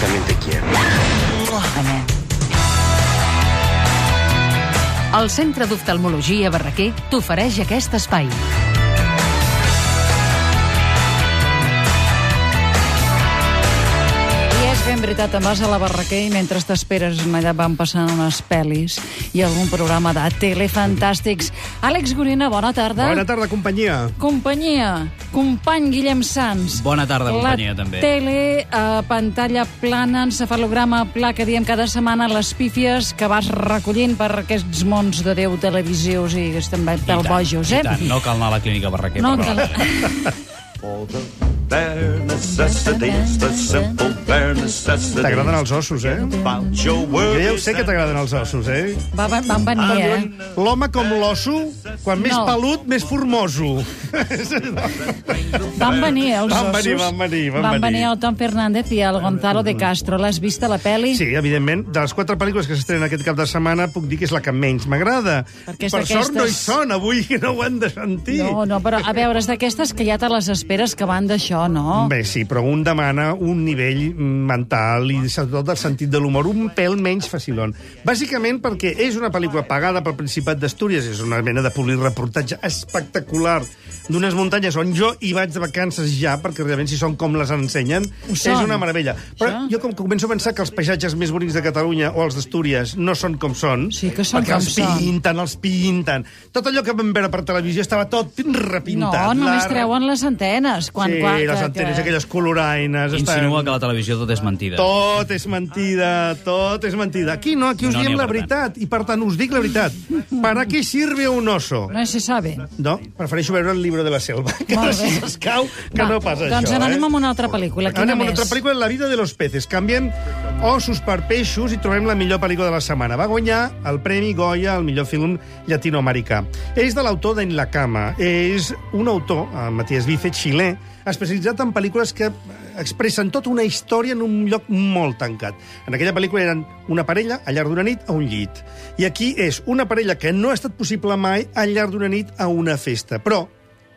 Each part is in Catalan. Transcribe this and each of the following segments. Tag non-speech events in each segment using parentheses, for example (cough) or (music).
también te quiero. El Centre d'Oftalmologia Barraquer t'ofereix aquest espai. I ben veritat, em vas a la Barraquer i mentre t'esperes allà van passant unes pel·lis i algun programa de tele fantàstics. Àlex Gorina, bona tarda. Bona tarda, companyia. Companyia, company Guillem Sans. Bona tarda, companyia, la també. tele, eh, pantalla plana, encefalograma pla, que diem cada setmana, les pífies que vas recollint per aquests mons de Déu televisius i estem I tant, bojos, i eh? tant. No cal anar a la clínica Barraquer, No, però... (laughs) bare necessities, the simple bare necessities. T'agraden els ossos, eh? Jo ja ho sé que t'agraden els ossos, eh? Va, va, van venir, eh? L'home com l'osso, quan més No. pelut, més formoso. Van venir els Van ossos. venir, van venir, van van venir. venir el Tom Fernández i el Gonzalo de Castro. L'has vist a la peli? Sí, evidentment, de les quatre pel·lícules que s'estrenen aquest cap de setmana, puc dir que és la que menys m'agrada. Per sort no hi són avui, que no ho han de sentir. No, no, però a veure, és d'aquestes que ja te les esperes que van d'això, no? Bé, sí, però un demana un nivell mental i sobretot del sentit de l'humor un pèl menys facilon. Bàsicament perquè és una pel·lícula pagada pel Principat d'Astúries, és una mena de reportatge espectacular d'unes muntanyes on jo hi vaig de vacances ja, perquè realment si són com les ensenyen, és una meravella. Però Això? jo com que començo a pensar que els paisatges més bonics de Catalunya o els d'Astúries no són com són, Sí que són perquè com els són. pinten, els pinten. Tot allò que vam veure per televisió estava tot No, repintat. només La- treuen les antenes. Quan, sí, quan, les antenes, aquelles coloraines... Insinua estan- que la televisió tot és mentida. Tot és mentida, tot és mentida. Aquí no, aquí us No diem la per veritat. I per tant, us dic la veritat. ¿Para qué sirve un oso? No se sabe. No, prefereixo veure el llibre de la selva, que bé. s'escau, que Va, no passa doncs això. anem eh? amb una altra pel·lícula. Quina Anem amb una altra pel·lícula, La vida de los peces. Canviem ossos per peixos i trobem la millor pel·lícula de la setmana. Va guanyar el Premi Goya al millor film llatinoamericà. És de l'autor d'En la cama. És un autor, eh, Matías Vice, xilè, especialitzat en pel·lícules que expressen tota una història en un lloc molt tancat. En aquella pel·lícula eren una parella al llarg d'una nit a un llit. I aquí és una parella que no ha estat possible mai al llarg d'una nit a una festa. Però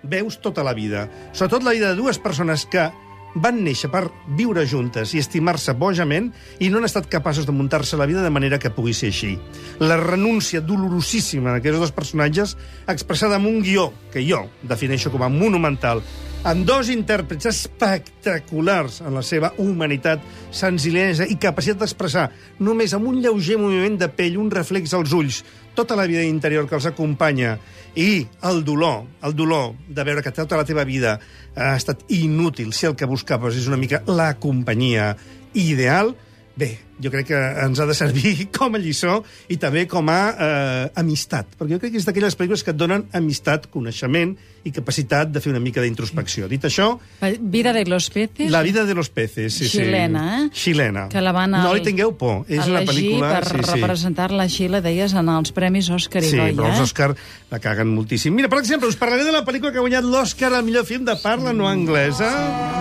veus tota la vida. Sobretot la vida de dues persones que van néixer per viure juntes i estimar-se bojament i no han estat capaços de muntar-se la vida de manera que pugui ser així. La renúncia dolorosíssima d'aquests dos personatges expressada en un guió que jo defineixo com a monumental amb dos intèrprets espectaculars en la seva humanitat, senzillesa i capacitat d'expressar només amb un lleuger moviment de pell, un reflex als ulls, tota la vida interior que els acompanya. I el dolor, el dolor de veure que tota la teva vida ha estat inútil si el que buscaves és una mica la companyia ideal, bé, jo crec que ens ha de servir (laughs) com a lliçó i també com a eh, amistat, perquè jo crec que és d'aquelles pel·lícules que et donen amistat, coneixement i capacitat de fer una mica d'introspecció. Dit això, Vida de los peces. La vida de los peces, sí, Xilena, sí. eh? Xilena. Que la van No al- li tingueu por, és una pel·lícula... per sí, sí. representar la Xile, deies, en els Premis Òscar i Sí, Goya. però els eh? Òscar la caguen moltíssim. Mira, per exemple, us parlaré de la pel·lícula que ha guanyat l'Òscar al millor film de parla no anglesa.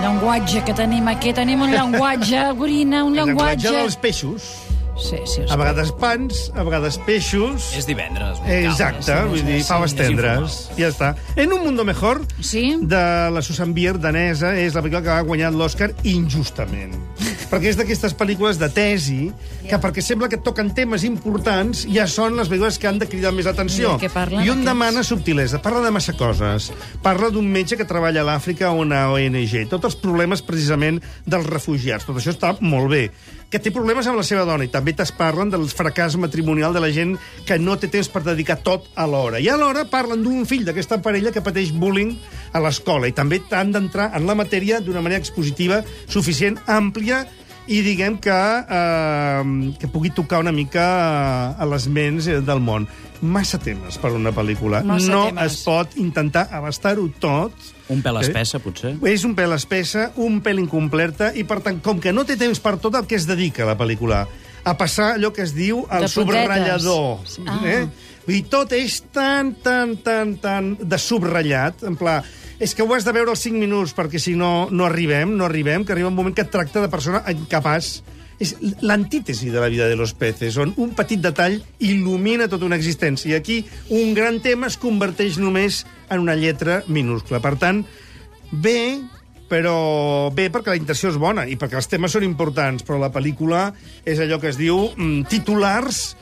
Llenguatge que tenim aquí, tenim un llenguatge, Gorina, un El llenguatge... llenguatge dels peixos. Sí, sí, A vegades pans, a vegades peixos... És divendres. Exacte, vull dir, faves tendres. Ja està. En un mundo mejor, Sí? de la Susan Bier, danesa, és la pel·lícula que ha guanyat l'Oscar injustament. (laughs) perquè és d'aquestes pel·lícules de tesi que perquè sembla que toquen temes importants ja són les pel·lícules que han de cridar més atenció. I parlen I un aquests? demana subtilesa. Parla de massa coses. Parla d'un metge que treballa a l'Àfrica a una ONG. Tots els problemes, precisament, dels refugiats. Tot això està molt bé. Que té problemes amb la seva dona i també t'es parlen del fracàs matrimonial de la gent que no té temps per dedicar tot a l'hora. I alhora parlen d'un fill d'aquesta parella que pateix bullying a l'escola i també han d'entrar en la matèria d'una manera expositiva suficient, àmplia i diguem que, eh, que pugui tocar una mica eh, a les ments eh, del món. Massa temes per una pel·lícula. Massa no temes. es pot intentar abastar-ho tot. Un pèl Eh? espessa, potser? És un pèl espessa, un pèl incompleta, i per tant, com que no té temps per tot el que es dedica a la pel·lícula, a passar allò que es diu el subratllador. Ah. Eh? Vull dir, tot és tan, tan, tan, tan de subratllat, en pla, és que ho has de veure als 5 minuts, perquè si no, no arribem, no arribem, que arriba un moment que et tracta de persona incapaç. És l'antítesi de la vida de los peces, on un petit detall il·lumina tota una existència. I aquí un gran tema es converteix només en una lletra minúscula. Per tant, bé, però bé, perquè la intenció és bona i perquè els temes són importants, però la pel·lícula és allò que es diu mm, titulars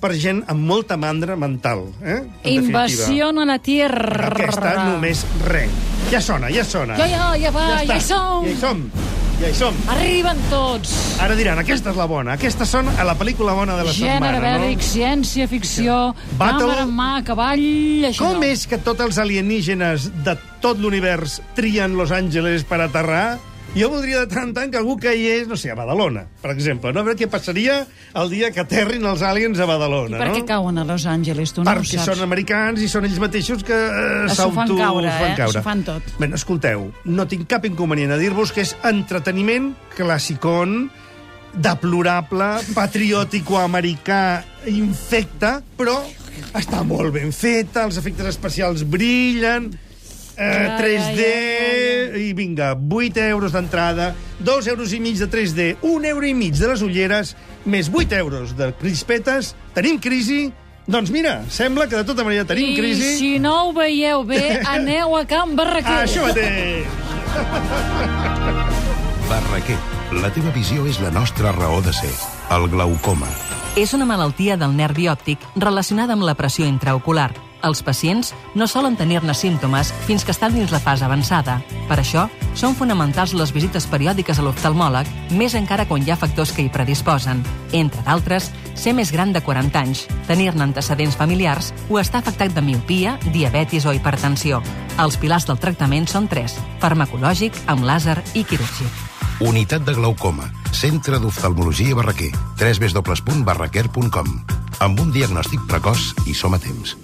per gent amb molta mandra mental. Eh? En. Invasió a la Tierra. Aquesta només res. Ja sona, ja sona. Ja, ja, ja va, ja, està. hi som. Ja hi som. Ja hi som. Arriben tots. Ara diran, aquesta és la bona. Aquestes són a la pel·lícula bona de la Gènere setmana, bèl·lic, no? ciència, ficció, Battle- càmera en mà, cavall... Això Com no. és que tots els alienígenes de tot l'univers trien Los Angeles per aterrar? Jo voldria de tant en tant que algú caigués, no sé, a Badalona, per exemple. No? A veure què passaria el dia que aterrin els aliens a Badalona, Per no? què cauen a Los Angeles? Tu no ho Perquè saps. són americans i són ells mateixos que eh, S'ho fan s'auto- caure, fan eh? S'ho fan tot. Bé, escolteu, no tinc cap inconvenient a dir-vos que és entreteniment classicón, deplorable, patriòtico-americà, infecte, però està molt ben feta, els efectes especials brillen, eh, Ja, 3D, ja, ja, i vinga, 8 euros d'entrada, 2 euros i mig de 3D, 1 euro i mig de les ulleres, més 8 euros de crispetes, tenim crisi, doncs mira, sembla que de tota manera tenim I crisi. si no ho veieu bé, (laughs) aneu a Can Barraquer. Això mateix! (laughs) Barraquer, la teva visió és la nostra raó de ser. El glaucoma. És una malaltia del nervi òptic relacionada amb la pressió intraocular. Els pacients no solen tenir-ne símptomes fins que estan dins la fase avançada. Per això, són fonamentals les visites periòdiques a l'oftalmòleg, més encara quan hi ha factors que hi predisposen. Entre d'altres, ser més gran de 40 anys, tenir-ne antecedents familiars o estar afectat de miopia, diabetis o hipertensió. Els pilars del tractament són tres, farmacològic, amb làser i quirúrgic. Unitat de glaucoma. Centre d'oftalmologia Barraquer. www.barraquer.com Amb un diagnòstic precoç i som a temps.